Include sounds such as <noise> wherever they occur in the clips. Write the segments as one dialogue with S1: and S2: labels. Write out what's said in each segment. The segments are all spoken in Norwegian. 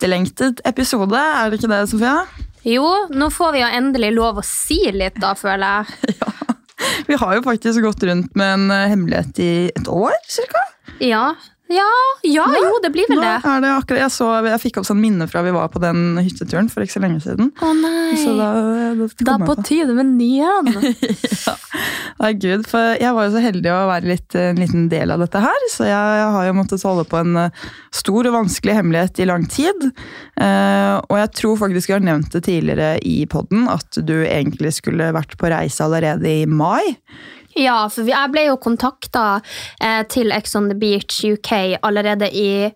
S1: etterlengtet episode, er det ikke det, Sofia?
S2: Jo, nå får vi jo endelig lov å si litt, da, føler jeg. <laughs> ja.
S1: Vi har jo faktisk gått rundt med en eh, hemmelighet i et år, cirka.
S2: Ja, ja, ja jo, det blir vel det.
S1: er det akkurat, jeg, så, jeg fikk opp sånn minne fra vi var på den hytteturen for ikke så lenge siden.
S2: Å nei.
S1: Så da, da
S2: er på tide med ny en. <laughs>
S1: Nei, Gud, for jeg var jo så heldig å være litt, en liten del av dette her, så jeg har jo måttet holde på en eh, stor og vanskelig hemmelighet i lang tid. Eh, og jeg tror faktisk jeg har nevnt det tidligere i podden, at du egentlig skulle vært på reise allerede i mai.
S2: Ja, for jeg ble jo kontakta eh, til Ex on the Beach UK allerede i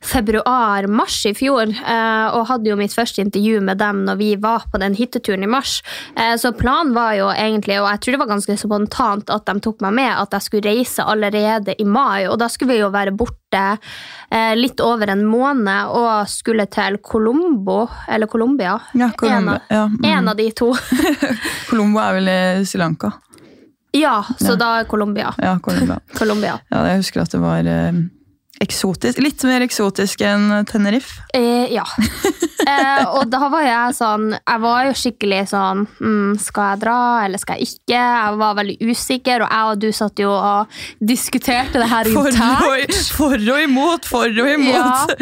S2: februar-mars i fjor, eh, og hadde jo mitt første intervju med dem når vi var på den hytteturen i mars. Eh, så planen var jo egentlig, og jeg tror det var ganske spontant at de tok meg med, at jeg skulle reise allerede i mai, og da skulle vi jo være borte eh, litt over en måned og skulle til Colombo, eller Colombia.
S1: Ja, Colombia.
S2: En, av,
S1: ja, mm.
S2: en av de to. <laughs>
S1: Colombo er vel i Sri Lanka.
S2: Ja, så
S1: Ja.
S2: da Colombia.
S1: Ja, Colombia. <laughs>
S2: Colombia.
S1: Ja, jeg husker at det var eh, eksotisk. Litt mer eksotisk enn Tenerife.
S2: Eh, ja. <laughs> eh, og da var jeg sånn Jeg var jo skikkelig sånn mm, Skal jeg dra, eller skal jeg ikke? Jeg var veldig usikker, og jeg og du satt jo og diskuterte det her internt.
S1: for og imot, for og imot! <laughs>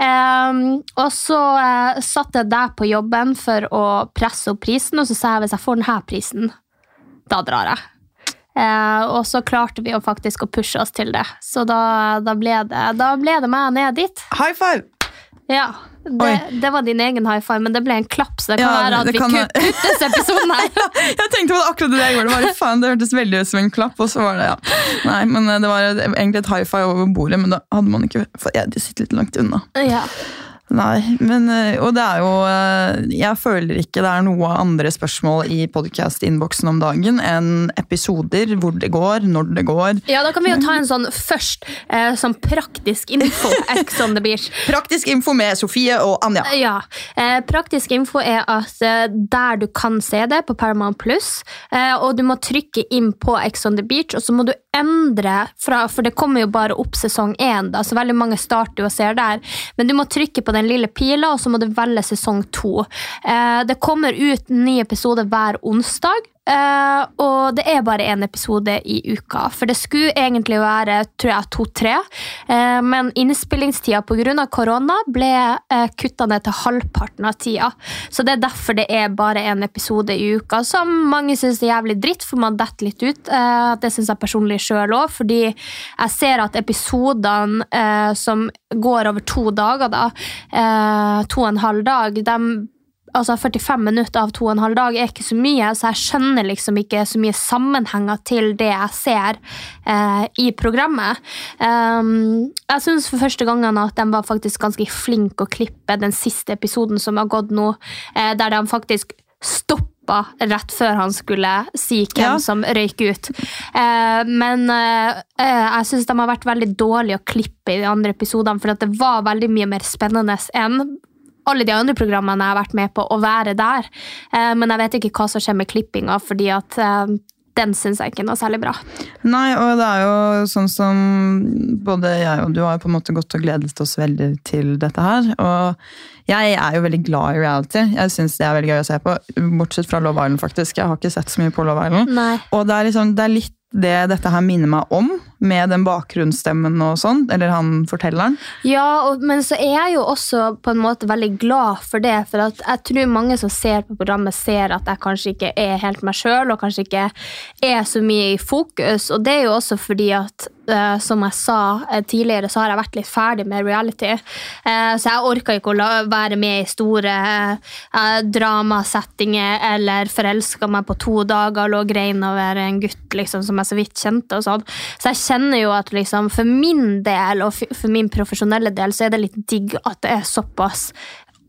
S2: Em, og så eh, satt jeg der på jobben for å presse opp prisen, og så sa jeg hvis jeg får denne prisen, da drar jeg. Eh, og så klarte vi faktisk å pushe oss til det. Så da, da, ble, det, da ble det meg ned dit.
S1: High five!
S2: Ja, det, det var din egen high five, men det ble en klapp, så det kan
S1: Ja,
S2: være at vi
S1: kan-
S2: kuttes <laughs> episoden her. <laughs>
S1: Jeg tenkte på det akkurat det jeg gjorde. Det, var, faen, det hørtes veldig ut som en klapp, og så var det ja. Nei, men eh, det var egentlig et high five over bordet, men da hadde man ikke for jeg, sitter litt langt unna.
S2: Ja.
S1: Nei, men eh, Og det er jo eh, Jeg føler ikke det er noe andre spørsmål i podkast-innboksen om dagen enn episoder, hvor det går, når det går.
S2: ja, da kan vi jo ta en sånn først, eh, sånn praktisk info. Ex on the beach.
S1: Praktisk info med Sofie og Anja.
S2: Ja. Praktisk info er at der du kan se det, på Paramount Plus, eh, og du må trykke inn på Ex on the Beach, og så må du endre fra For det kommer jo bare opp sesong én, så veldig mange starter jo og ser der. Men du må trykke på den lille pila, og så må du velge sesong to. Eh, det kommer ut en ny episode hver onsdag. Eh, og det er bare én episode i uka. For det skulle egentlig være tror jeg, to-tre, Uh, men innspillingstida pga. korona ble uh, kutta ned til halvparten av tida. Så det er derfor det er bare én episode i uka, som mange syns er jævlig dritt, for man detter litt ut. Uh, det syns jeg personlig sjøl òg, fordi jeg ser at episodene eh, som går over to dager, da, eh, to og en halv dag, de altså 45 minutter av to og en halv dag er ikke så mye, så jeg skjønner liksom ikke så mye sammenhenger til det jeg ser eh, i programmet. Um, jeg syns for første gangen at de var faktisk ganske flinke å klippe den siste episoden som har gått nå, eh, der de faktisk stopper rett før han skulle si hvem
S1: Ja.
S2: som røyk ut. Eh, men eh, eh, jeg syns de har vært veldig dårlige å klippe i de andre episodene, for det var veldig mye mer spennende enn alle de andre programmene jeg har vært med på, å være der. Eh, men jeg vet ikke hva som skjer med klippinga, fordi at eh, den syns jeg ikke er noe særlig bra.
S1: Nei, og det er jo sånn som både jeg og du har på en måte gått og gledet oss veldig til dette her. Og jeg er jo veldig glad i reality. Jeg syns det er veldig gøy å se på. Bortsett fra Love Island, faktisk. Jeg har ikke sett så mye på Love Island.
S2: Nei.
S1: Og det er, liksom, det er litt det dette her minner meg om, med den bakgrunnsstemmen og sånn, eller han fortelleren.
S2: Ja, og, men så er jeg jo også på en måte veldig glad for det. For jeg tror mange som ser på programmet, ser at jeg kanskje ikke er helt meg sjøl, og kanskje ikke er så mye i fokus. Og det er jo også fordi at eh, som jeg sa eh, tidligere, så har jeg vært litt ferdig med reality. Eh, så jeg orka ikke å være med i store dramasettinger eller forelska meg på to dager og lå grein over en gutt liksom, som jeg så vidt kjente. og sånn. Så jeg kjenner jo at liksom, for min del og for, min profesjonelle del så er det litt digg at det er såpass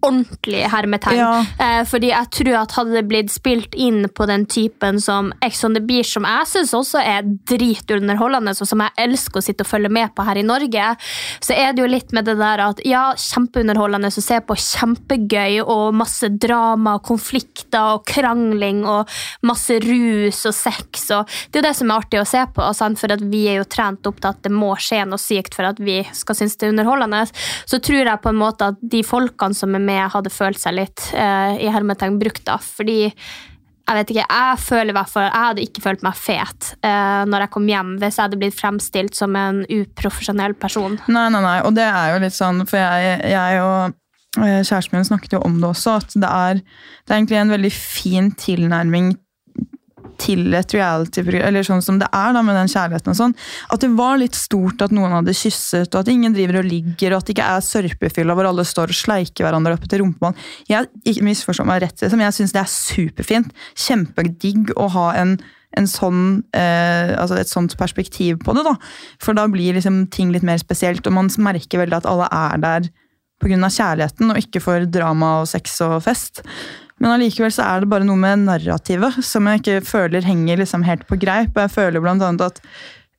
S2: ordentlig hermetegn.
S1: Ja.
S2: Eh, fordi jeg tror at hadde det blitt spilt inn på den typen som Ex on the Beach, som jeg syns også er dritunderholdende, og som jeg elsker å sitte og følge med på her i Norge, så er det jo litt med det der at ja, kjempeunderholdende å se på, kjempegøy, og masse drama, og konflikter og krangling og masse rus og sex, og det er jo det som er artig å se på, sant? for at vi er jo trent opp til at det må skje noe sykt for at vi skal synes det er underholdende. Så tror jeg på en måte at de folkene som er med, hadde følt seg litt uh, i hermetegn brukt, da. Fordi jeg vet ikke, jeg føler jeg hadde ikke følt meg fet uh, når jeg kom hjem hvis jeg hadde blitt fremstilt som en uprofesjonell person.
S1: Nei, nei, nei, og det er jo litt sånn, for jeg, jeg og eh, kjæresten min snakket jo om det også, at det er, det er egentlig en veldig fin tilnærming til et reality-program, eller sånn som det er da med den kjærligheten og sånn, at det var litt stort at noen hadde kysset, og at ingen driver og ligger, og at det ikke er sørpefylla hvor alle står og sleiker hverandre opp til rumpebånd. Jeg ikke misforstår meg rett, liksom. jeg syns det er superfint. Kjempedigg å ha en en sånn, eh, altså et sånt perspektiv på det. da. For da blir liksom ting litt mer spesielt, og man merker veldig at alle er der pga. kjærligheten, og ikke for drama og sex og fest. Men allikevel så er det bare noe med narrativet som jeg ikke føler henger liksom helt på greip. Jeg føler blant annet at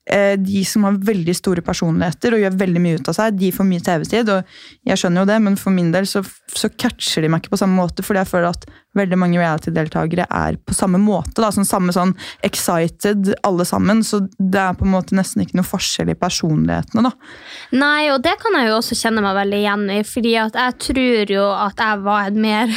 S1: eh, de som har veldig store personligheter og gjør veldig mye ut av seg, de får mye TV-tid. Og jeg skjønner jo det, men for min del så, så catcher de meg ikke på samme måte, fordi jeg føler at veldig mange reality-deltakere er på samme måte. da, sånn Samme sånn excited alle sammen. Så det er på en måte nesten ikke noe forskjell i personlighetene. da.
S2: Nei, og det kan jeg jo også kjenne meg veldig igjen i, fordi at jeg tror jo at jeg var en mer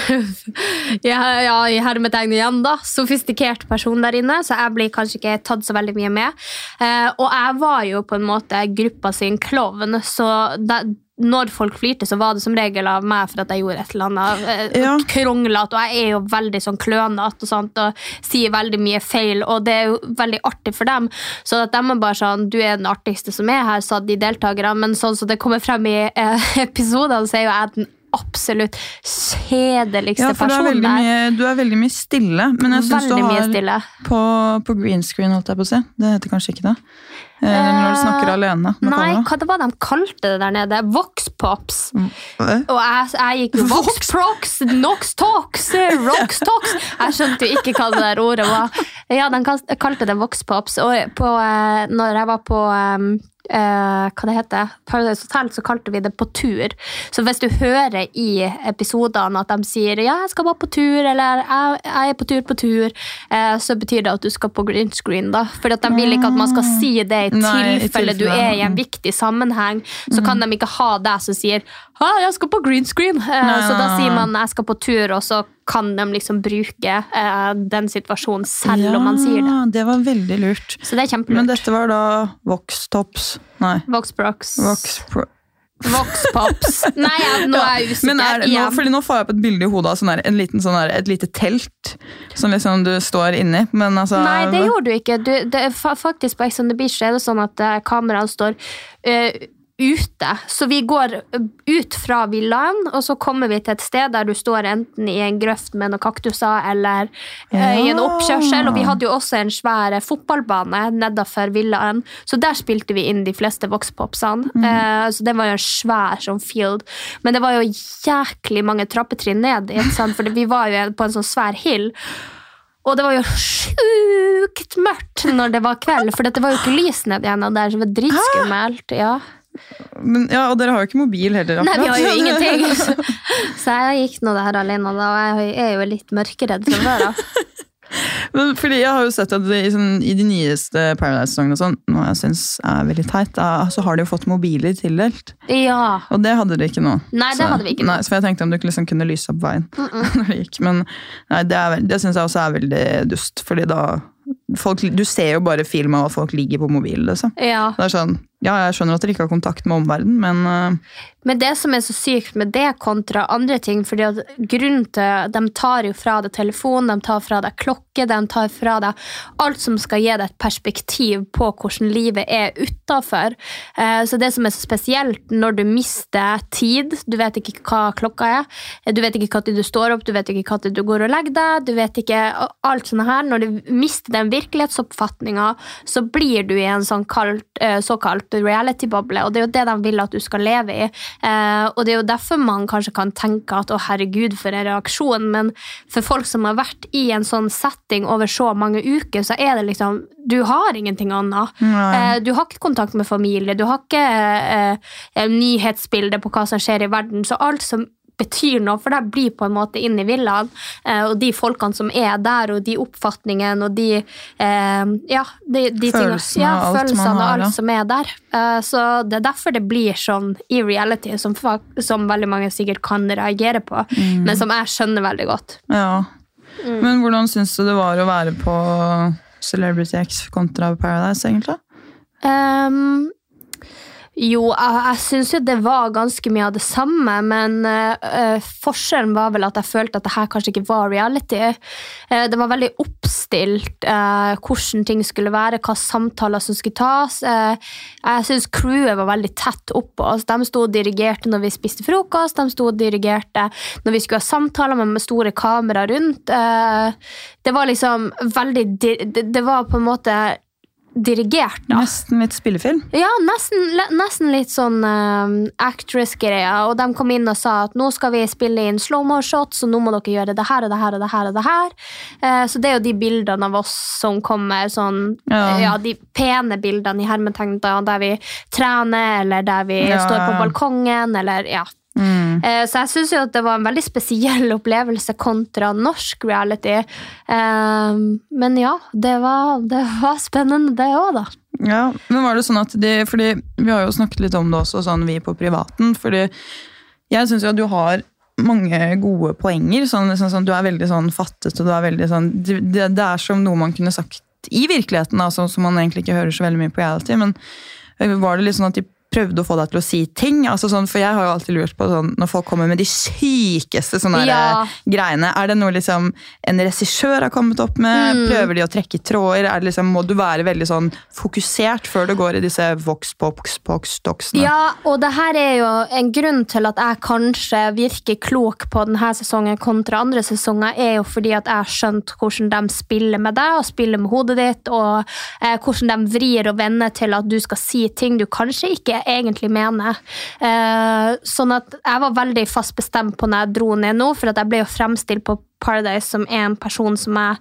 S2: <laughs> ja, ja, i hermetegn igjen da, sofistikert person der inne, så jeg blir kanskje ikke tatt så veldig mye med. Eh, og jeg var jo på en måte gruppa sin klovn, så da, når folk flirte, så var det som regel av meg for at jeg gjorde et eller annet eh,
S1: Ja.
S2: kronglete. Og jeg er jo veldig sånn klønete og, og sier veldig mye feil, og det er jo veldig artig for dem. Så at de er bare sånn Du er den artigste som er her, sa de deltakerne. Men sånn som det kommer frem i eh, <laughs> episodene, så er jo jeg den absolutt kjedeligste
S1: Ja, for er,
S2: personen der.
S1: du er veldig mye stille. Men jeg syns du har på, på green screen, holdt jeg på å si. Det heter kanskje ikke det? Eller når du snakker alene.
S2: Nei, hva det var de kalte det der nede? Vox Pops.
S1: Eh?
S2: Og jeg, jeg gikk <laughs> Voxprox, Noxtox, Prox, Nox Talks, Rox <laughs> Talks. Jeg skjønte jo ikke hva det der ordet var. Ja, de kalte det Voxpops. Og på, eh, når jeg var på eh, hva det heter, Paradise Hotel, så kalte vi det på tur. Så hvis du hører i episodene at de sier ja, jeg skal bare på tur, eller jeg, jeg er på tur på tur, eh, så betyr det at du skal på green screen. da. For de vil ikke at man skal si det i
S1: Nei, i
S2: tilfelle du er i en
S1: mm.
S2: viktig sammenheng. Så kan de ikke ha deg som sier jeg skal på green screen. Eh, Så da sier man jeg skal på tur, og så kan de liksom bruke eh, den situasjonen selv om man sier det.
S1: Ja, det var veldig lurt.
S2: Så det er
S1: Men dette var da Voxtops Nei.
S2: Voxprox.
S1: Vox Pro...
S2: Nei, ja, nå er jeg usikker.
S1: Er nå, fordi nå får jeg opp et bilde i hodet av sånn her, en liten, sånn her, et lite telt som liksom du står inni. Men altså
S2: Nei, det gjorde du ikke. Du, det, faktisk På Ex on the Beach er det sånn at kameraet kameraene står eh, ute. Så vi går eh, ut fra villaen, og så kommer vi til et sted der du står enten i en grøft med noen kaktuser eller ja. i en oppkjørsel. Og vi hadde jo også en svær fotballbane nedafor villaen, så der spilte vi inn de fleste voxpopsene.
S1: Mm.
S2: Eh, så det var jo en svær sånn field. Men det var jo jæklig mange trappetrinn ned, for vi var jo på en sånn svær hill. Og det var jo sjukt mørkt når det var kveld, for det var jo ikke lys ned igjen der, så det var dritskummelt. Ja.
S1: Men, ja, og dere har jo ikke mobil heller.
S2: Nei, vi har jo ingenting. <laughs> Så jeg gikk nå det her alene, da, og jeg er jo litt mørkeredd fra før av. <laughs>
S1: Men fordi jeg har jo sett at det, i, sånn, i de nyeste Paradise-sesongene og sånn, noe jeg syns er veldig teit, så har de jo fått mobiler tildelt.
S2: Ja.
S1: Og det hadde de ikke nå.
S2: Nei, det hadde vi ikke.
S1: Nei, så jeg tenkte om du liksom kunne lyse opp veien <laughs> når det gikk. Men nei, det, er det syns jeg også er veldig dust, fordi da folk, Du ser jo bare film av at folk ligger på mobilen. Liksom.
S2: Ja.
S1: Det er sånn, ja, jeg skjønner at dere ikke har kontakt med omverdenen, men uh...
S2: Men det som er så sykt med det kontra andre ting, fordi at grunnen til De tar jo fra deg telefon, de tar fra deg klokke, de tar fra deg alt som skal gi deg et perspektiv på hvordan livet er utafor. Så det som er så spesielt når du mister tid, du vet ikke hva klokka er, du vet ikke når du står opp, du vet ikke når du går og legger deg, du vet ikke alt sånt her. Når du mister den virkelighetsoppfatninga, så blir du i en sånn kalt, eh, såkalt reality-boble, og det er jo det de vil at du skal leve i. Eh, og det er jo derfor man kanskje kan tenke at å herregud, for en reaksjon, men for folk som har vært i en sånn setting over så mange uker, så er det liksom Du har ingenting annet. Nei. du har ikke kontakt med familie, du har ikke eh, eh, nyhetsbilde på hva som skjer i verden, så alt som betyr noe, for det blir på en måte inn i villaen. Eh, og de folkene som er der, og de oppfatningene og de eh, Ja, de, de
S1: Følelsene
S2: ja,
S1: og alt
S2: følelsene
S1: har, og
S2: alt som er der. Eh, så det er derfor det blir sånn i reality, som, som veldig mange sikkert kan reagere på,
S1: Mm.
S2: men som jeg skjønner veldig godt.
S1: ja. Men hvordan syns du det var å være på Celebrity X kontra Paradise, egentlig?
S2: Ehm, jo, jeg, jeg syns jo det var ganske mye av det samme, men eh, forskjellen var vel at jeg følte at det her kanskje ikke var reality. Uh, det var veldig oppstilt uh, hvordan ting skulle være, hva samtaler som skulle tas. Jeg syns crewet var veldig tett oppå oss. De sto og dirigerte når vi spiste frokost, de sto og dirigerte når vi skulle ha samtaler med, store kamera rundt. Det var liksom veldig det var på en måte dirigert, da.
S1: Nesten litt spillefilm.
S2: Ja, nesten, nesten litt sånn uh, actress-greia. Og de kom inn og sa at nå skal vi spille inn slow-mo shots, og nå må dere gjøre det her og det her og det her. og det her. Uh, så det er jo de bildene av oss som kommer sånn
S1: Ja.
S2: Ja, de pene bildene i hermetegn der vi trener, eller der vi
S1: Ja,
S2: står på balkongen, eller ja.
S1: Mm.
S2: Eh, Så jeg syns jo at det var en veldig spesiell <laughs> opplevelse kontra norsk reality. Eh, Men ja, det var, det var spennende, det òg, da.
S1: Ja, men var det sånn at de, fordi Vi har jo snakket litt om det også, sånn vi på privaten. fordi jeg syns jo at du har mange gode poenger. Sånn, sånn, sånn, du er veldig sånn fattet, og du er veldig sånn Det, det er som noe man kunne sagt i virkeligheten, altså, som man egentlig ikke hører så veldig mye på reality. Men eh, var det litt sånn at de prøvde å få deg til å si ting? altså sånn, For jeg har jo alltid lurt på sånn, når folk kommer med de sykeste sånne
S2: Ja.
S1: greiene, er det noe liksom en regissør har kommet opp med?
S2: Mm.
S1: Prøver de å trekke tråder? Er liksom, må du være veldig sånn fokusert før du går i disse vox-pox-doksene?
S2: Ja, og det her er jo en grunn til at jeg kanskje virker klok på denne sesongen kontra andre sesonger, er jo fordi at jeg har skjønt hvordan de spiller med deg og spiller med hodet ditt, og eh, hvordan de vrir og vender til at du skal si ting du kanskje ikke egentlig mener. Eh, sånn at jeg var veldig fast bestemt på når jeg dro ned nå, for at jeg ble jo fremstilt på Paradise som en person som jeg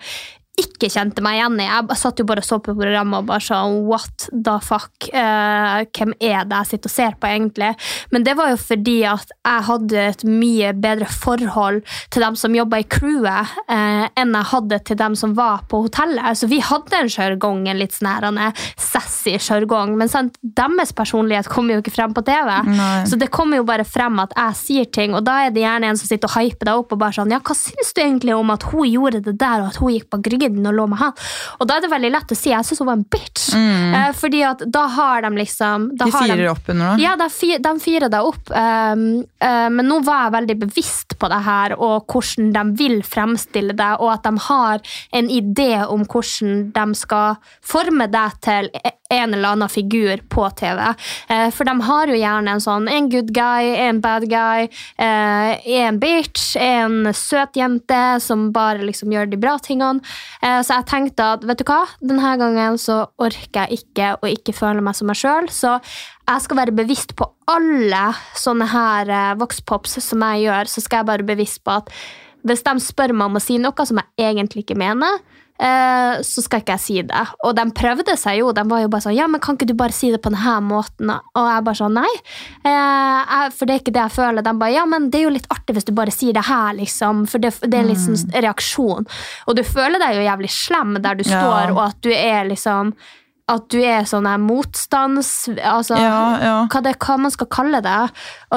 S2: ikke kjente meg igjen i. Jeg satt jo bare og så på programmet og bare sånn What the fuck? Uh, hvem er det jeg sitter og ser på, egentlig? Men det var jo fordi at jeg hadde et mye bedre forhold til dem som jobba i crewet, uh, enn jeg hadde til dem som var på hotellet. Så vi hadde en sjargong, en litt sånn her, en sassy sjargong, men sant, deres personlighet kommer jo ikke frem på TV.
S1: Nei.
S2: Så det kommer jo bare frem at jeg sier ting, og da er det gjerne en som sitter og hyper deg opp og bare sånn Ja, hva syns du egentlig om at hun gjorde det der, og at hun gikk på ryggen din og lå med han? Og da er det veldig lett å si jeg syns hun var en bitch. Eh, fordi at da har de liksom da
S1: De
S2: har
S1: firer opp under det?
S2: Ja, de, de firer deg opp. Um, uh, men nå var jeg veldig bevisst på det her, og hvordan de vil fremstille deg, og at de har en idé om hvordan de skal forme deg til en eller annen figur på TV. Eh, for de har jo gjerne en sånn en good guy, en bad guy, eh, en bitch, en søt jente som bare liksom gjør de bra tingene. Eh, så jeg tenkte at vet du hva, denne gangen så orker jeg ikke å ikke føle meg som meg sjøl. Så jeg skal være bevisst på alle sånne her vokspops som jeg gjør. Så skal jeg bare bevisst på at hvis de spør meg om å si noe som jeg egentlig ikke mener, så skal ikke jeg si det. Og de prøvde seg jo. De var jo bare sånn Ja, men kan ikke du bare si det på denne måten? Og jeg bare sånn Nei, eh, for det er ikke det jeg føler. De bare Ja, men det er jo litt artig hvis du bare sier det her, liksom. For det, det er en sånn reaksjon. Og du føler deg jo jævlig slem der du
S1: Ja.
S2: står, og at du er liksom at du er sånn her motstands... Altså,
S1: Ja, ja.
S2: Hva, det, hva man skal kalle det.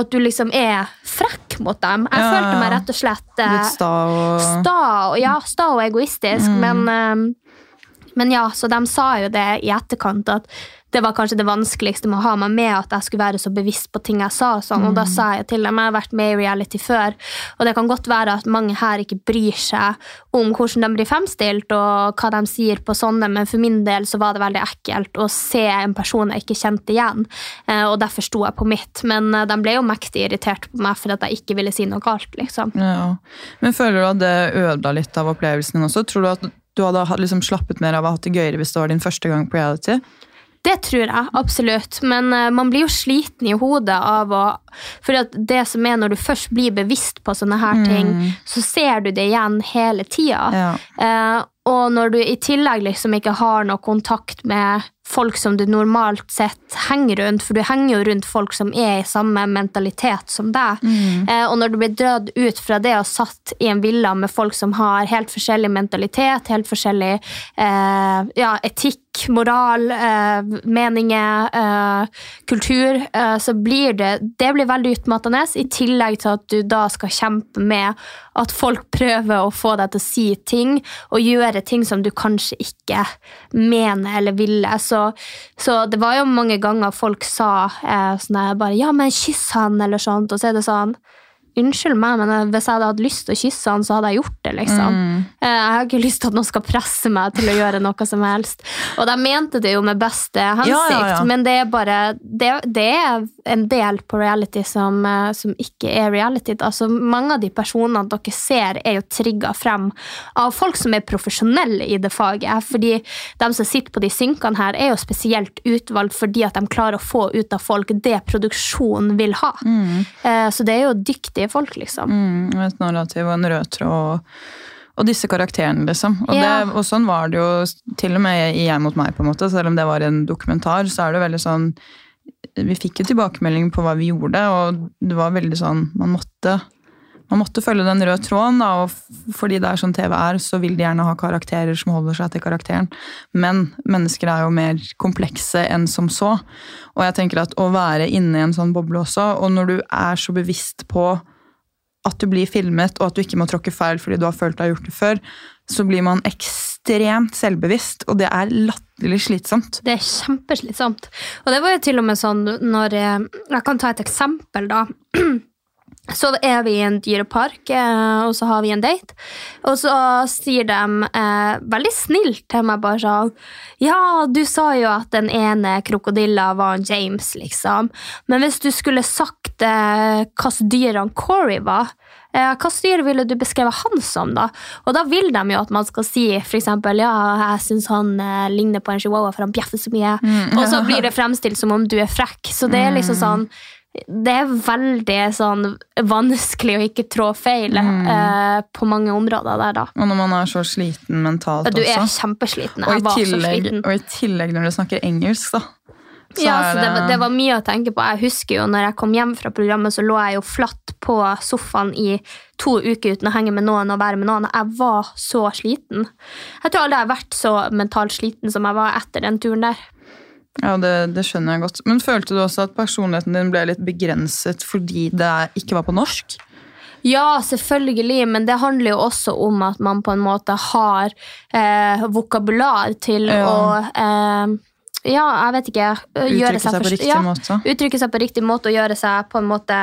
S2: At du liksom er frekk mot dem. Jeg
S1: Ja,
S2: følte meg rett og slett eh,
S1: Litt sta og
S2: sta, ja, sta og egoistisk, men, eh, Men ja, så de sa jo det i etterkant, at det var kanskje det vanskeligste med å ha meg med, at jeg skulle være så bevisst på ting jeg sa. Og, sånn, og da sa jeg til dem jeg har vært med i reality før, og det kan godt være at mange her ikke bryr seg om hvordan de blir fremstilt, og hva de sier på sånne, men for min del så var det veldig ekkelt å se en person jeg ikke kjente igjen, eh, og derfor sto jeg på mitt. Men eh, de ble jo mektig irritert på meg for at jeg ikke ville si noe galt, liksom.
S1: Ja. Men føler du at det ødela litt av opplevelsen din også? Tror du at du hadde liksom slappet mer av å ha det gøyere hvis det var din første gang på reality?
S2: Det tror jeg absolutt, men eh, man blir jo sliten i hodet av å For det som er når du først blir bevisst på sånne her ting, så ser du det igjen hele tida.
S1: Ja.
S2: Eh, og når du i tillegg liksom ikke har noe kontakt med folk som du normalt sett henger rundt, for du henger jo rundt folk som er i samme mentalitet som deg, eh, og når du blir dratt ut fra det og satt i en villa med folk som har helt forskjellig mentalitet, helt forskjellig eh, ja, etikk, moral, eh, meninger, eh, kultur, eh, så blir det Det blir veldig utmattende, i tillegg til at du da skal kjempe med at folk prøver å få deg til å si ting og gjøre ting som du kanskje ikke mener eller ville. Så, så det var jo mange ganger folk sa eh, sånn bare 'ja, men kyss han', eller sånt, og så er det sånn Unnskyld meg, men hvis jeg hadde hatt lyst til å kysse han, så hadde jeg gjort det. liksom. Mm. Jeg har ikke lyst til at noen skal presse meg til å gjøre noe som helst. Og de mente det jo med beste hensikt,
S1: Ja, ja, ja.
S2: men det er bare det, det er en del på reality som, eh, som ikke er reality. Altså, mange av de personene dere ser, er jo trigga frem av folk som er profesjonelle i det faget. Fordi de som sitter på de synkene her, er jo spesielt utvalgt fordi at de klarer å få ut av folk det produksjonen vil ha. Mm. Så det er jo dyktige folk, liksom.
S1: Mm, et narrativ og en rød tråd. Og, disse karakterene, liksom. Og,
S2: Ja.
S1: det, og sånn var det jo til og med i Jeg mot meg, på en måte. Selv om det var en dokumentar, så er det veldig sånn Vi fikk jo tilbakemelding på hva vi gjorde, og det var veldig sånn Man måtte, man måtte følge den røde tråden, da, og fordi det er sånn TV er, så vil de gjerne ha karakterer som holder seg til karakteren. Men mennesker er jo mer komplekse enn som så. Og jeg tenker at å være inne i en sånn boble også, og når du er så bevisst på at du blir filmet, og at du ikke må tråkke feil fordi du har følt du har gjort det før, så blir man ekstremt selvbevisst, og det er latterlig slitsomt.
S2: Det er kjempeslitsomt. Og det var jo til og med sånn når eh, Jeg kan ta et eksempel, da. <clears throat> Så er vi i en dyrepark, eh, og så har vi en date. Og så sier de eh, veldig snilt til meg bare sånn Ja, du sa jo at den ene krokodilla var en James, liksom. Men hvis du skulle sagt eh, hvilket dyr han Corey var, eh, hvilket dyr ville du beskrevet han som, da? Og da vil de jo at man skal si eksempel, ja, jeg syns han eh, ligner på en chihuahua, for han bjeffer så mye. Og så blir det fremstilt som om du er frekk. Så det er liksom sånn det er veldig sånn vanskelig å ikke trå feil eh, på mange områder der, da.
S1: Og når man er så sliten mentalt
S2: Du er
S1: også.
S2: kjempesliten.
S1: Og
S2: Jeg
S1: i,
S2: var så
S1: tillegg,
S2: sliten.
S1: og i tillegg når du snakker engelsk, da. Så
S2: ja, så det, var- det var mye å tenke på. Jeg husker jo når jeg kom hjem fra programmet, så lå jeg jo flatt på sofaen i to uker uten å henge med noen og være med noen. Jeg var så sliten. Jeg tror aldri jeg har vært så mentalt sliten som jeg var etter den turen der.
S1: Ja, det, det skjønner jeg godt. Men følte du også at personligheten din ble litt begrenset fordi det ikke var på norsk?
S2: Ja, selvfølgelig, men det handler jo også om at man på en måte har eh, vokabular til
S1: Ja.
S2: å eh, Ja, jeg vet ikke. eh,
S1: Uttrykke seg på
S2: forst-
S1: riktig
S2: ja,
S1: måte.
S2: Uttrykke seg på riktig måte og gjøre seg på en måte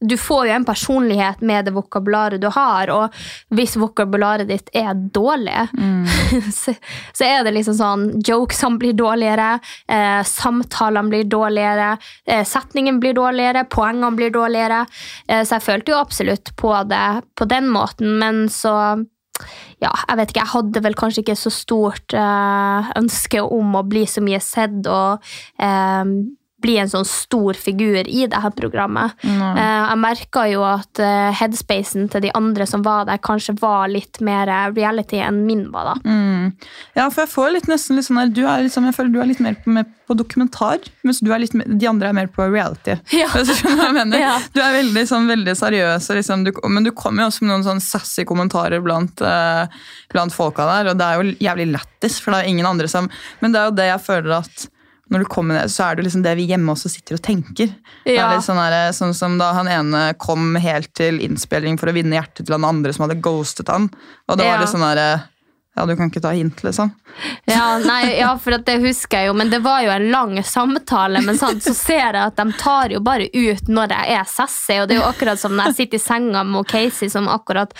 S2: Du får jo en personlighet med det vokabularet du har, og hvis vokabularet ditt er dårlig,
S1: Mm. <laughs>
S2: så, så er det liksom sånn Jokesene blir dårligere, eh, samtalene blir dårligere, eh, setningen blir dårligere, poengene blir dårligere. Eh, så jeg følte jo absolutt på det på den måten, men så ja, jeg vet ikke, jeg hadde vel kanskje ikke så stort eh, ønske om å bli så mye sett og eh, bli en sånn stor figur i det her programmet. Mm. jeg merka jo at eh, headspacen til de andre som var der, kanskje var litt mer eh, reality enn min var. da.
S1: Mm. Ja, for jeg får litt nesten litt sånn her, du er liksom, Jeg føler du er litt mer på, med på dokumentar, mens er mer- de andre er mer på reality. <laughs>
S2: Ja. Ja.
S1: Du er veldig, sånn, veldig seriøs, liksom, du, men du kommer jo også med noen sånn sassy kommentarer blant, eh, blant folka der, og det er jo jævlig lættis, for det er ingen andre som Men det er jo det jeg føler at når du kommer ned, så er det liksom det vi hjemme også sitter og tenker. Det er
S2: Ja.
S1: litt sånn, her, sånn som da han ene kom helt til innspilling for å vinne hjertet til han andre som hadde ghostet han. Og det
S2: Ja.
S1: var litt sånn der, Ja, du kan ikke ta hint, liksom.
S2: Ja, <laughs> nei, ja, for det husker jeg jo, men det var jo en lang samtale. Men sant, så ser jeg at de tar jo bare ut når jeg er sassy. Og det er jo akkurat som når jeg sitter i senga med Casey, som akkurat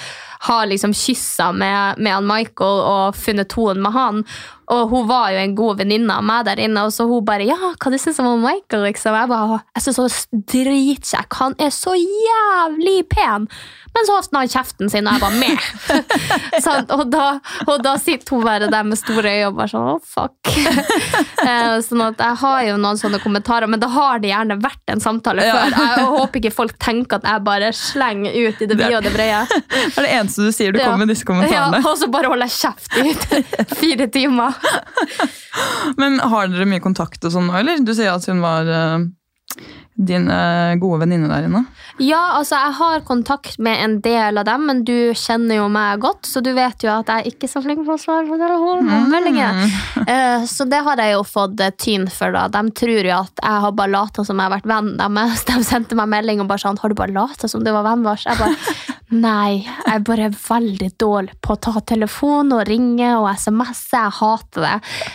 S2: har liksom kyssa med, med han Michael og funnet tonen med han. Og hun var jo en god venninne av meg der inne, og så hun bare 'Ja, hva du syns om Michael?' liksom. Jeg bare, jeg syns han er dritkjekk. Han er så jævlig pen! Men så åpna han kjeften sin, og jeg var med. <laughs> sånn, og, da, og da sitter hun bare der med store øyne og bare sånn oh, fuck. <laughs> Eh, sånn at jeg har jo noen sånne kommentarer, men da har det gjerne vært en samtale
S1: Ja.
S2: før. Jeg håper ikke folk tenker at jeg bare slenger ut i det vide og det brede. <laughs>
S1: Det er det eneste du sier du
S2: Ja.
S1: kommer med disse kommentarene.
S2: Ja, og så bare holder jeg kjeft i fire timer.
S1: Men har dere mye kontakt og sånn nå, eller? Du sier at hun var eh, din eh, gode venninne der inne.
S2: Ja, altså jeg har kontakt med en del av dem, men du kjenner jo meg godt, så du vet jo at jeg er ikke så flink på å svare på telefonmeldinger. <laughs> Eh, Så det har jeg jo fått eh, tyn for. da. De tror jo at jeg har bare lata som jeg har vært venn deres. De sendte meg melding og bare sånn 'Har du bare lata som du var vennen vår?' Jeg bare <laughs> Nei, jeg er bare veldig dårlig på å ta telefon og ringe og SMS. Jeg hater det.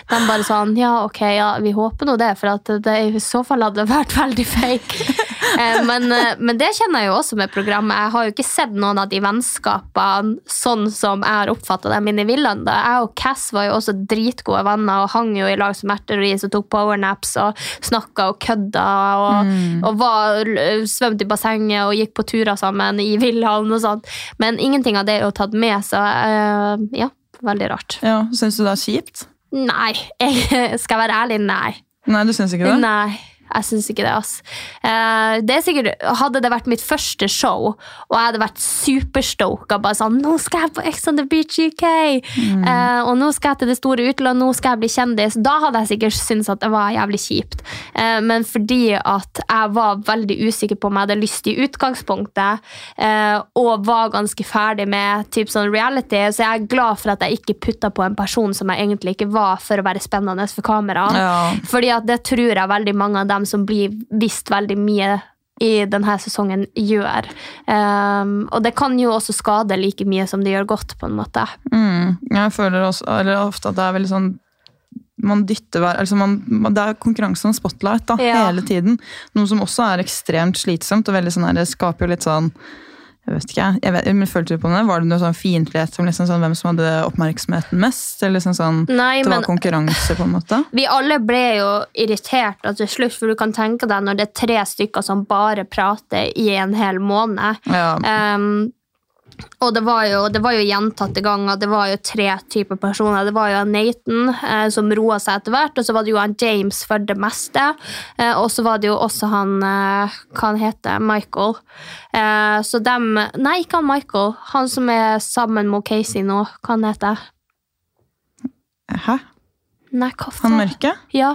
S2: De bare sånn Ja, ok, ja, vi håper nå det, for at det i så fall hadde vært veldig fake. <laughs> Eh, Men, eh, men det kjenner jeg jo også med programmet. Jeg har jo ikke sett noen av de vennskapene sånn som jeg har oppfatta dem inne i villaen. Jeg og Cass var jo også dritgode venner og hang jo i lag som erteris og tok powernaps og snakka og kødda og, og var, svømte i bassenget og gikk på turer sammen i villaen og sånt. Men ingenting av det er jo tatt med, så uh, ja, veldig rart.
S1: Ja, Syns du det er kjipt?
S2: Nei, <laughs> jeg skal være ærlig, nei.
S1: Nei, du syns ikke det?
S2: Nei, jeg syns ikke det. ass. Eh, det er sikkert, Hadde det vært mitt første show, og jeg hadde vært superstoka bare sånn 'Nå skal jeg på Ex on the Beach UK!' eh, og 'nå skal jeg til det store utlandet, nå skal jeg bli kjendis', da hadde jeg sikkert syntes at det var jævlig kjipt. Eh, men fordi at jeg var veldig usikker på om jeg hadde lyst i utgangspunktet, eh, og var ganske ferdig med typ sånn reality, så jeg er glad for at jeg ikke putta på en person som jeg egentlig ikke var, for å være spennende for kamera.
S1: Ja.
S2: Fordi at det tror jeg veldig mange av dem som blir visst veldig mye i denne sesongen, gjør. Um, og det kan jo også skade like mye som det gjør godt, på en måte.
S1: Mm. Jeg føler også, eller ofte at det er veldig sånn man dytter hver, altså man, man, Det er konkurranse om spotlight da,
S2: Ja.
S1: hele tiden. Noe som også er ekstremt slitsomt. og veldig sånn her, Det skaper jo litt sånn jeg vet ikke, jeg vet, men følte du på det? Var det noe sånn fiendtlighet om liksom sånn, hvem som hadde oppmerksomheten mest? Eller liksom sånn,
S2: Nei,
S1: det var
S2: men
S1: konkurranse, på en måte? <laughs>
S2: vi alle ble jo irritert til slutt, for du kan tenke deg når det er tre stykker som bare prater i en hel måned.
S1: Ja.
S2: Um, og det var, jo, det var jo gjentatte ganger. Det var jo tre typer personer. Det var jo Nathan, eh, som roa seg etter hvert, og så var det jo han James for det meste. Eh, og så var det jo også han eh, Hva han heter Michael. Eh, så dem Nei, ikke han Michael. Han som er sammen med Casey nå. Hva han heter
S1: Hæ?
S2: Nei, hva
S1: Han mørke?
S2: Ja.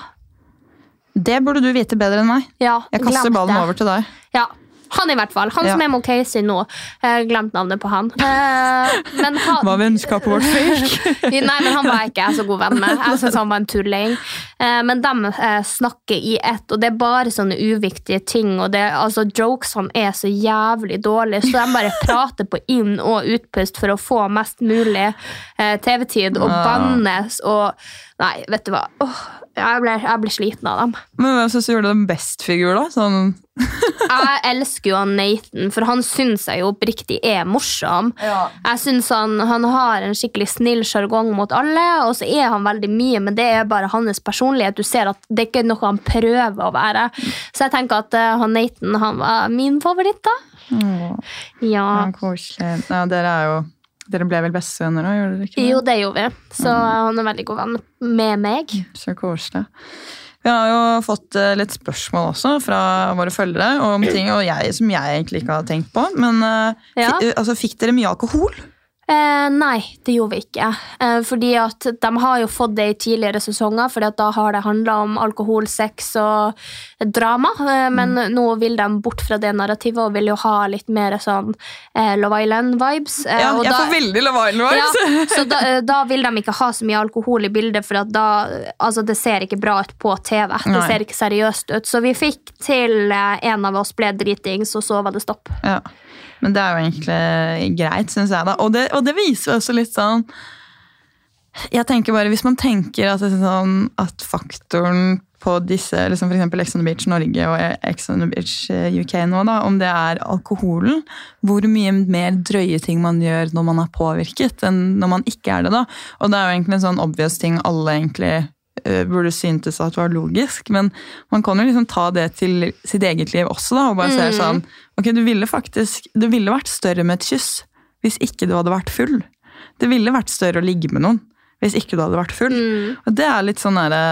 S1: Det burde du vite bedre enn meg.
S2: ja
S1: Jeg kaster ballen
S2: det.
S1: over til deg.
S2: Ja, han i hvert fall. Han som er med Casey nå. Jeg glemt navnet på han. Eh, men <laughs> han
S1: Var vennskapet vårt fake? <laughs>
S2: Nei, men han var jeg ikke så god venn med. Jeg synes han var en tulling. Eh, Men de eh, snakker i ett, og det er bare sånne uviktige ting. Og det, altså, jokesene er så jævlig dårlige, så de bare prater på inn- og utpust for å få mest mulig TV-tid, og
S1: Ah.
S2: bannes og Nei, vet du hva. Åh, jeg, ble, jeg ble sliten av dem.
S1: Men hvem syns du gjorde den best figur, da? Sånn,
S2: Jeg elsker jo han Nathan, for han syns jeg jo oppriktig er morsom. Jeg synes han, han har en skikkelig snill sjargong mot alle, og så er han veldig mye, men det er bare hans personlighet. Du ser at det er ikke noe han prøver å være. Så jeg tenker at uh, han Nathan han var min favoritt, da. Ja.
S1: ja, koselig. Ja, dere er jo Dere ble vel bestevenner òg?
S2: Jo, det gjorde vi. Så han er veldig god venn med meg.
S1: Så koselig. Vi har jo fått eh, litt spørsmål også fra våre følgere om ting og jeg, som jeg egentlig ikke har tenkt på. Men eh,
S2: Ja.
S1: altså, fikk dere mye alkohol?
S2: Eh, nei, det gjorde vi ikke. Eh, fordi at de har jo fått det i tidligere sesonger, fordi at da har det handla om alkohol, sex og drama. Eh, men nå vil de bort fra det narrativet og vil jo ha litt mer sånn eh, Love Island-vibes. Eh,
S1: Ja, jeg
S2: da-
S1: får veldig Love Island-vibes! <laughs>
S2: så da, eh, da vil de ikke ha så mye alkohol i bildet, for da, altså det ser ikke bra ut på TV. Det
S1: Nei.
S2: ser ikke seriøst ut. Så vi fikk til en av oss ble dritings, og så var det stopp.
S1: Ja. Men det er jo egentlig greit, syns jeg. da. Og det, og det viser jo også litt sånn Jeg tenker bare, Hvis man tenker at, sånn, at faktoren på disse, liksom f.eks. Ex on the Beach Norge og Ex on the Beach eh, UK nå, da, om det er alkoholen, hvor mye mer drøye ting man gjør når man er påvirket, enn når man ikke er det. da. Og det er jo egentlig en sånn obvious ting alle egentlig uh, burde syntes at var logisk, men man kan jo liksom ta det til sitt eget liv også, da, og bare se sånn Ok, du ville faktisk Det ville vært større med et kyss hvis ikke du hadde vært full. Det ville vært større å ligge med noen hvis ikke du hadde vært full. Og det er litt sånn derre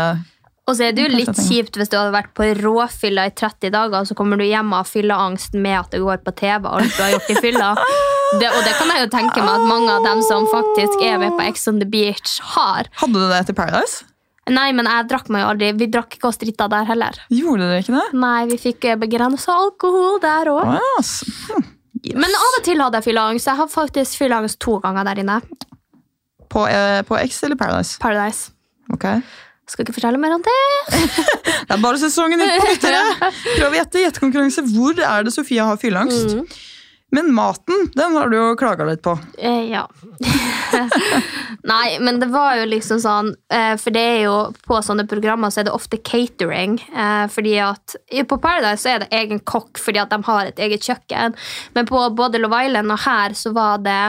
S2: Og så er det jo litt kjipt hvis du hadde vært på råfylla i 30 dager, og så kommer du hjem og fylleangsten fylleangst med at det går på TV. og alt du har gjort i fylla. <laughs> Det, og det kan jeg jo tenke meg at mange av dem som faktisk er med på Ex on the Beach, har.
S1: Hadde du det etter Paradise?
S2: Nei, men jeg drakk meg jo aldri. Vi drakk ikke oss drita der heller.
S1: Gjorde dere ikke det?
S2: Nei, vi fikk begrensa alkohol der òg.
S1: Yes. ja, ass.
S2: Men av og til hadde jeg fylleangst. Jeg har faktisk fylleangst to ganger der inne.
S1: På, eh, på X eller Paradise?
S2: Paradise.
S1: Ok.
S2: Skal ikke fortelle mer om det.
S1: Det er bare sesongen ut på lyttere! Prøv å gjette. Gjettekonkurranse. Hvor er det Sofia har fylleangst?
S2: Mm.
S1: Men maten, den har du jo klaga litt på.
S2: Eh, ja. <laughs> Nei, men det var jo liksom sånn eh, For det er jo på sånne programmer så er det ofte catering. Eh, fordi at På Paradise så er det egen kokk fordi at de har et eget kjøkken. Men på både Love Island og her så var det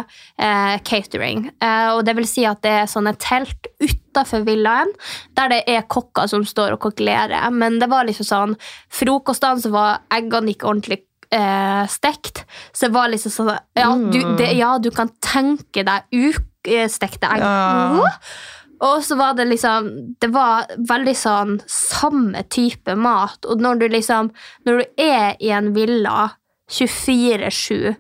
S2: eh, catering. Eh, og det vil si at det er sånne telt utafor villaen der det er kokker som står og kokkelerer. Men det var liksom sånn Frokostene så var eggene ikke ordentlig eh, stekt. Så det var liksom sånn Ja, du, det, ja, du kan tenke deg ukestekte egg.
S1: Ja.
S2: Og så var det liksom Det var veldig sånn samme type mat. Og når du liksom Når du er i en villa 24-7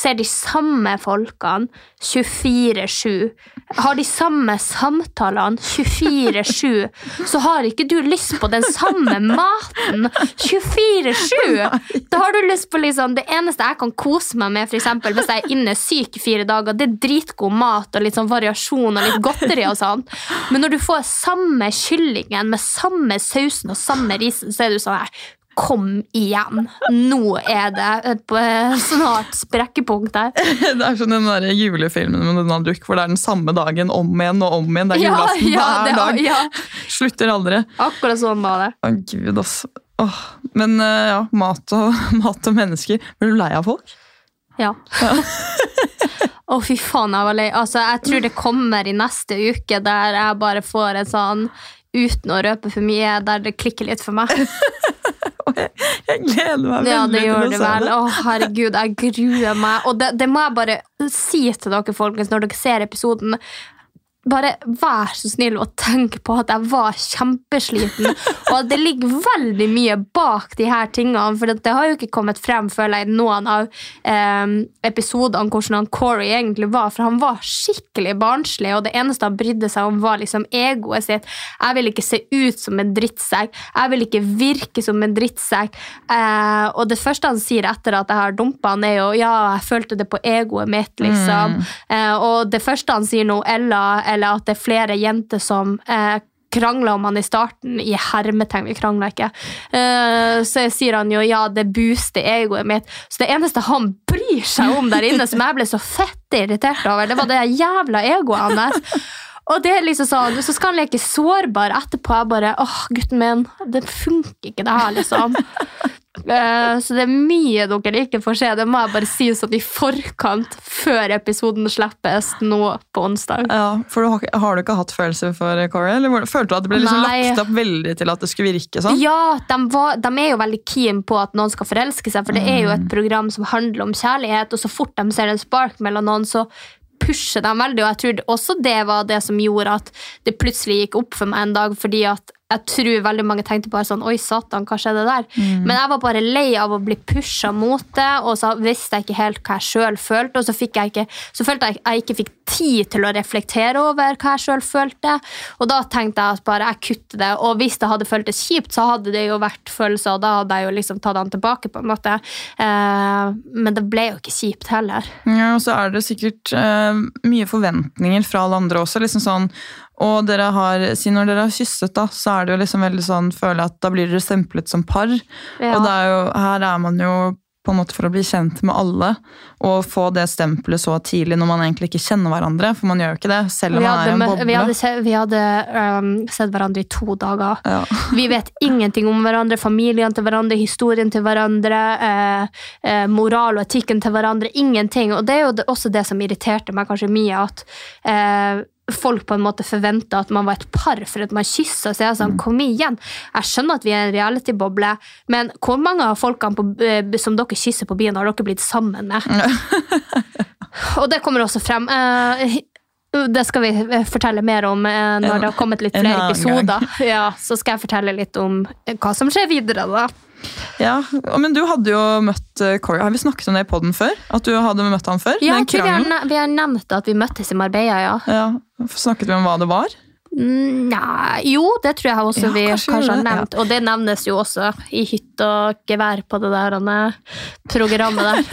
S2: ser de samme folkene 24-7, har de samme samtalene 24-7, så har ikke du lyst på den samme maten 24-7! Da har du lyst på liksom Det eneste jeg kan kose meg med, for eksempel, hvis jeg er inne syk i fire dager, det er dritgod mat og litt sånn variasjon og litt godteri og sånn. Men når du får samme kyllingen med samme sausen og samme risen, så er du sånn her Kom igjen! Nå er det et eh, snart sprekkepunkt her. <laughs>
S1: Det er som den der julefilmen med Donald Duck, hvor det er den samme dagen om igjen og om igjen. Det er
S2: Ja,
S1: julaften
S2: ja,
S1: hver
S2: det,
S1: dag.
S2: ja,
S1: Slutter aldri.
S2: akkurat sånn var det.
S1: Å, gud, ass. Åh. Men eh, ja, mat og, <laughs> mat og mennesker. Blir du lei av folk?
S2: Ja. Å, fy faen, jeg var lei. Altså, jeg tror det kommer i neste uke der jeg bare får en sånn Uten å røpe for mye, der det klikker litt for meg. <laughs>
S1: Jeg gleder meg
S2: Ja, det
S1: veldig
S2: gjør
S1: til
S2: det
S1: å se
S2: vel.
S1: det.
S2: Å, herregud, jeg gruer meg. Og det, det må jeg bare si til dere, folkens, når dere ser episoden. Bare vær så snill og tenk på at jeg var kjempesliten, og at det ligger veldig mye bak de her tingene. For det har jo ikke kommet frem, føler jeg, noen av eh, episodene hvordan han Corey egentlig var. For han var skikkelig barnslig, og det eneste han brydde seg om, var liksom egoet sitt. Jeg vil ikke se ut som en drittsekk. Jeg vil ikke virke som en drittsekk. Eh, og det første han sier etter at jeg har dumpa han, er jo ja, jeg følte det på egoet mitt, liksom. Eh, og det første han sier nå, Ella, eller at det er flere jenter som eh, krangla om han i starten, i hermetegn, vi krangla ikke, eh, så sier han jo ja, det booster egoet mitt. Så det eneste han bryr seg om der inne, som jeg ble så fett irritert over, det var det jævla egoet hans. Og det er liksom sånn, Så skal han leke sårbar etterpå. Jeg bare åh, gutten min, det funker ikke, det her, liksom. uh, <laughs> Så det er mye dere ikke får se. Det må jeg bare si sånn i forkant, før episoden slippes nå på onsdag.
S1: Ja, for du har, har du ikke hatt følelser for Corey? Eller følte du at det ble liksom lagt opp veldig til at det skulle virke sånn?
S2: Ja, de, var, de er jo veldig keen på at noen skal forelske seg, for det er jo et program som handler om kjærlighet, og så fort de ser en spark mellom noen, så pusher dem veldig, og jeg tror også det var det som gjorde at det plutselig gikk opp for meg en dag, fordi at jeg tror veldig mange tenkte bare sånn Oi, satan, hva skjedde der? Men jeg var bare lei av å bli pusha mot det, og så visste jeg ikke helt hva jeg sjøl følte. Og så, jeg ikke, så følte jeg jeg ikke fikk tid til å reflektere over hva jeg sjøl følte. Og da tenkte jeg at bare jeg kutter det. Og hvis det hadde føltes kjipt, så hadde det jo vært følelser, og da hadde jeg jo liksom tatt han tilbake, på en måte. Eh, men det ble jo ikke kjipt heller.
S1: Ja, og så er det sikkert eh, mye forventninger fra alle andre også. liksom sånn, og dere har, siden når dere har kysset, da, så er det jo liksom veldig sånn, føler jeg at da blir dere stemplet som par.
S2: Ja.
S1: Og det er jo, her er man jo på en måte for å bli kjent med alle, og få det stempelet så tidlig når man egentlig ikke kjenner hverandre. For man gjør jo ikke det, selv om
S2: hadde,
S1: man er en boble.
S2: vi hadde, se, vi hadde um, sett hverandre i to dager.
S1: Ja. <laughs>
S2: Vi vet ingenting om hverandre, familien til hverandre, historien til hverandre, eh, eh, moral og etikken til hverandre. Ingenting. Og det er jo også det som irriterte meg kanskje mye, at eh, folk på en måte forventa at man var et par for at man kyssa. Så jeg sånn, kom igjen. Jeg skjønner at vi er en reality-boble, men hvor mange av folkene på, eh, som dere kysser på byen, har dere blitt sammen med? <laughs> Og det kommer også frem. Eh, det skal vi eh, fortelle mer om når det har kommet litt flere episoder. Ja, så skal jeg fortelle litt om hva som skjer videre. da.
S1: Ja, Men du hadde jo møtt eh, Corey. Har vi snakket om det i poden før? At du hadde møtt han før?
S2: Ja, vi, har, vi har nevnt at vi møttes i Marbella, ja.
S1: Ja, Snakket vi om hva det var?
S2: Mm, Nei, jo, det tror jeg også
S1: Ja,
S2: vi
S1: kanskje
S2: kanskje, har
S1: nevnt. ja.
S2: Og det nevnes jo også i hytte og gevær på det der eh, programmet der.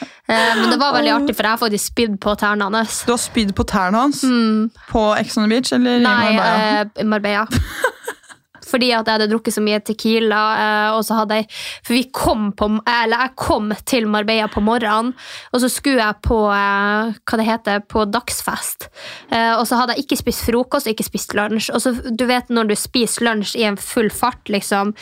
S2: <laughs> Eh, Men det var veldig artig, for jeg har faktisk spydd på tærne hans.
S1: Du har spydd på tærne hans på Ex on the Beach? eller i
S2: Mm. Nei,
S1: Marbella?
S2: eh, Marbella. <laughs> Fordi at jeg hadde drukket så mye tequila. eh, og så hadde jeg, For vi kom på, eller jeg kom til Marbella på morgenen, og så skulle jeg på eh, hva det heter, på dagsfest. Eh, og så hadde jeg ikke spist frokost og ikke spist lunsj. Og så, du vet når du spiser lunsj i en full fart, liksom,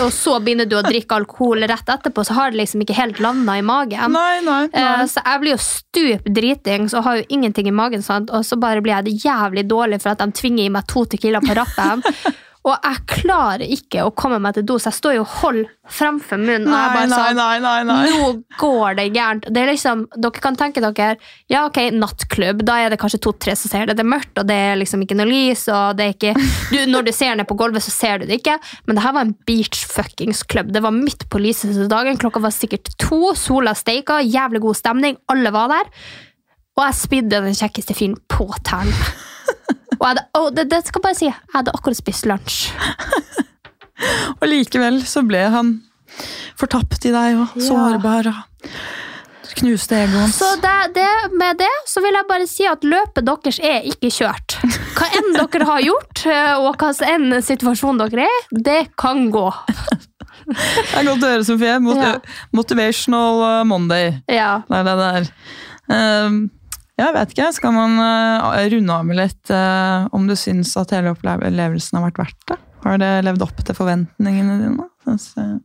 S2: og så begynner du å drikke alkohol rett etterpå, så har det liksom ikke helt landa i magen.
S1: Nei, nei, nei.
S2: Så jeg blir jo stup dritings og har jo ingenting i magen, sant? og så bare blir jeg det jævlig dårlig for at de tvinger i meg to tequila på rappen. <laughs> og jeg klarer ikke å komme meg til do, så jeg står jo og holder fremfor munnen. og jeg bare
S1: nei,
S2: sånn,
S1: nei, nei, nei.
S2: Nå går det gærent. Det er liksom, dere kan tenke dere ja, ok, nattklubb. Da er det kanskje to-tre som ser det. Det er mørkt, og det er liksom ikke noe lys. og det er ikke, du, Når du ser ned på gulvet, så ser du det ikke. Men det her var en beach fuckings klubb. Det var midt på lyseste dagen. Klokka var sikkert to. Sola steika. Jævlig god stemning. Alle var der. Og jeg spydde den kjekkeste fyren på tærne. Og jeg hadde, og det, det skal jeg bare si, jeg hadde akkurat spist lunsj. <laughs>
S1: Og likevel så ble han fortapt i deg og sårbar og knuste egoet hans.
S2: Så det, det, med det så vil jeg bare si at løpet deres er ikke kjørt. Hva enn dere har gjort, <laughs> eh, og hva enn situasjon dere er i, det kan gå.
S1: Det er godt å høre, Sofie. Mot
S2: Ja.
S1: Motivational uh, Monday.
S2: Ja.
S1: Det er det der. Um, jeg vet ikke. Skal man uh, runde av med litt uh, om du syns at hele opplevelsen har vært verdt det? Har det levd opp til forventningene dine? Synes,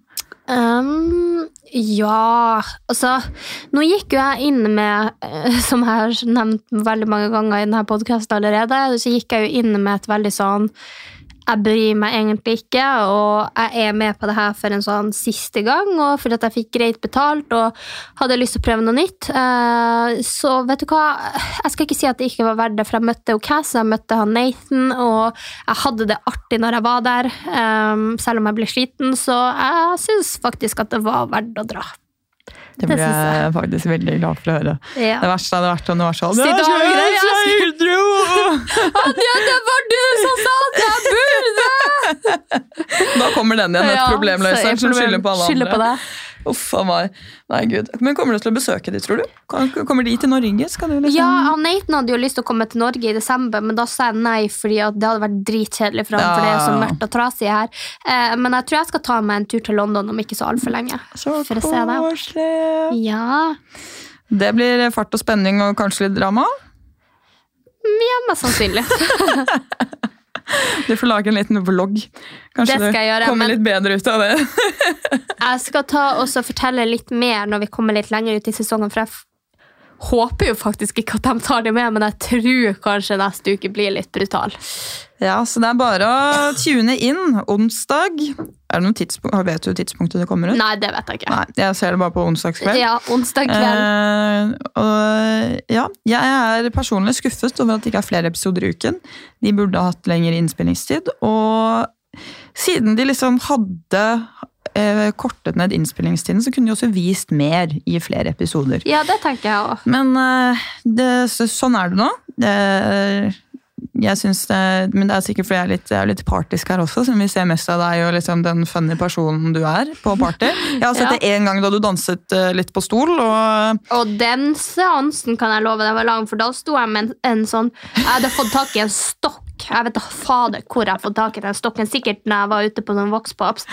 S2: Um, ja Altså, nå gikk jo jeg inn med, eh, som jeg har nevnt veldig mange ganger i denne podkasten allerede, så gikk jeg jo inn med et veldig sånn jeg bryr meg egentlig ikke, og jeg er med på det her for en sånn siste gang, og fordi at jeg fikk greit betalt og hadde lyst til å prøve noe nytt. Eh, Så vet du hva, jeg skal ikke si at det ikke var verdt det, for jeg møtte Cass, jeg møtte han Nathan, og jeg hadde det artig når jeg var der, eh, selv om jeg ble sliten, så jeg syns faktisk at det var verdt å dra.
S1: Det blir jeg faktisk veldig glad for å høre.
S2: Ja.
S1: Det verste hadde vært om det var sånn
S2: Sitte og
S1: «Ja,
S2: ha greier,
S1: så
S2: jeg! <laughs> Anja, det var du som sa at jeg burde!
S1: Da kommer den igjen, et
S2: Ja,
S1: problemløseren som skylder på alle andre.
S2: på.
S1: Uff a meg. Nei, gud. Men kommer du til å besøke de, tror du? Kommer de til Norge? Liksom...
S2: Ja, han Nathan hadde jo lyst til å komme til Norge i desember, men da sa jeg nei, fordi det hadde vært dritkjedelig for ham, for det er så mørkt og trasig her. Eh, men jeg tror jeg skal ta meg en tur til London om ikke så altfor lenge.
S1: Så koselig.
S2: Ja,
S1: Det blir fart og spenning og kanskje litt drama.
S2: ja mest sannsynlig. <laughs>
S1: Du får lage en liten vlogg. Kanskje
S2: Det skal jeg gjøre,
S1: du kommer
S2: men-
S1: litt bedre ut av det. <laughs>
S2: Jeg skal ta og fortelle litt mer når vi kommer litt lenger ut i sesongen, for jeg håper jo faktisk ikke at de tar det med, men jeg tror kanskje neste uke blir litt brutal.
S1: Ja, Så det er bare å tune inn onsdag. Er det noen tidspunkt, Vet du tidspunktet det kommer ut?
S2: Nei, det vet jeg ikke.
S1: Nei, Jeg ser det bare på onsdagskveld.
S2: Ja, onsdag kveld.
S1: Eh, og ja, jeg er personlig skuffet over at det ikke er flere episoder i uken. De burde ha hatt lengre innspillingstid. Og siden de liksom hadde eh, kortet ned innspillingstiden, så kunne de også vist mer i flere episoder.
S2: Ja, det tenker jeg også.
S1: Men eh, det, så, sånn er det nå. Det, jeg synes det, men det er sikkert fordi jeg er litt, jeg er litt partisk her også, siden vi ser mest av deg og liksom den funny personen du er på party. Jeg har sett
S2: Ja.
S1: det én gang da du danset eh, litt på stol, og
S2: Og den seansen kan jeg love deg var lang, for da sto jeg med en, en sånn Jeg hadde fått tak i en stokk. Jeg vet da fader hvor jeg har fått tak i den stokken. Sikkert når jeg var ute på noen vokspops.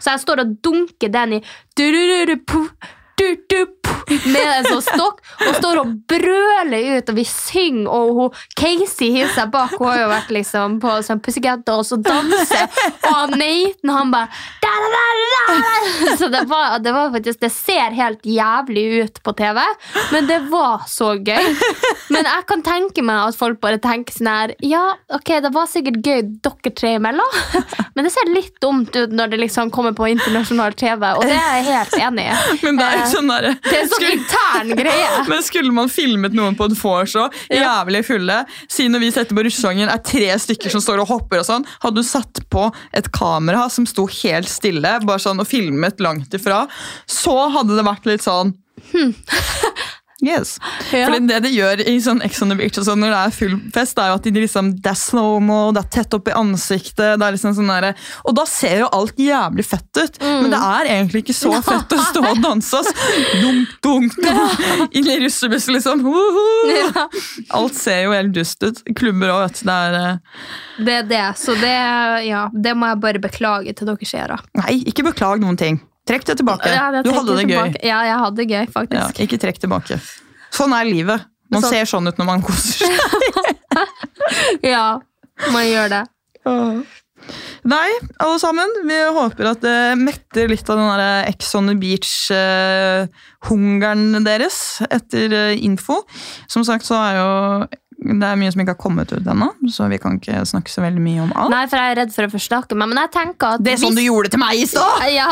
S2: Så jeg står og dunker den i durururu-pu. du, du, med en sånn stokk og står og brøler ut, og vi synger, og hun, Casey hiver seg bak. Hun har jo vært liksom på sånn Pussycat og så danser, og han Nathan han bare da, da, da. Så det var, det var faktisk Det ser helt jævlig ut på TV, men det var så gøy. Men jeg kan tenke meg at folk bare tenker sånn her Ja, ok, det var sikkert gøy dere tre imellom, men det ser litt dumt ut når det liksom kommer på internasjonal TV, og det er jeg helt enig i.
S1: Men det er jo
S2: Eh,
S1: sånn der,
S2: det er en sånn intern greie. <laughs>
S1: Men skulle man filmet noen på en vors òg, jævlig fulle Si når vi setter på russesangen, er tre stykker som står og hopper og sånn. Hadde du satt på et kamera som sto helt stille bare sånn og filmet langt ifra, så hadde det vært litt sånn Yes.
S2: Ja.
S1: Fordi det de gjør i sånn Ex on the Beach sånn, når det er full fest, er jo at de liksom, det er slow-mo, det er tett opp i ansiktet. det er liksom sånn der, Og da ser jo alt jævlig fett ut, men det er egentlig ikke så fett å stå og danse. <laughs> Dunk, dunk, dunk. <laughs> Inn i russebuss, liksom.
S2: Ja,
S1: Alt ser jo helt dust ut. Klubber òg, vet du. Det er eh,
S2: det er det, så det, ja, det må jeg bare beklage til dere seere.
S1: Nei, ikke beklag noen ting. Trekk det tilbake.
S2: Ja,
S1: du hadde det
S2: tilbake.
S1: gøy.
S2: Ja, jeg hadde det gøy,
S1: Ja,
S2: faktisk.
S1: ikke trekk tilbake. Sånn er livet. Man
S2: Sånn.
S1: ser sånn ut når man koser seg. <laughs>
S2: Ja, man gjør det.
S1: Nei, alle sammen. Vi håper at det metter litt av den Ex on the Beach-hungeren deres etter eh, info. Som sagt så er jo det er mye som ikke har kommet ut ennå, så vi kan ikke snakke så veldig mye om alt.
S2: Nei, for jeg er redd for å forstakke meg, men jeg tenker at
S1: det er sånn du gjorde det til meg i stad! <laughs>
S2: Ja,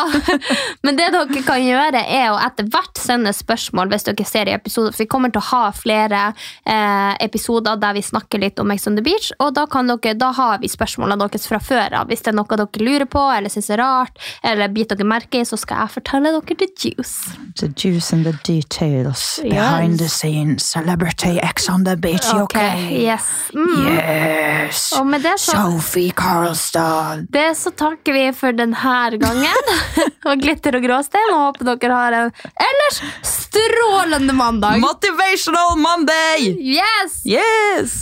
S2: men det dere kan gjøre er å etter hvert sende spørsmål hvis dere ser i episoder, for vi kommer til å ha flere eh, episoder der vi snakker litt om Ex on the Beach, og da, kan dere, da har vi spørsmålene deres fra før av. Hvis det er noe dere lurer på, eller synes er rart, eller biter dere merke i, så skal jeg fortelle dere the juice.
S3: The juice and the details
S2: behind the
S3: scenes. Celebrity X on the beach,
S2: Ok, Yes. Mm.
S3: Yes.
S2: Og med det så
S3: Sophie Carlstad.
S2: Det så takker vi for denne gangen. <laughs> og glitter og gråstein. Og håper dere har en ellers strålende mandag.
S1: Motivational Monday!
S2: Yes!
S1: Yes!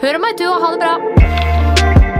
S2: Hør meg du, og ha det bra.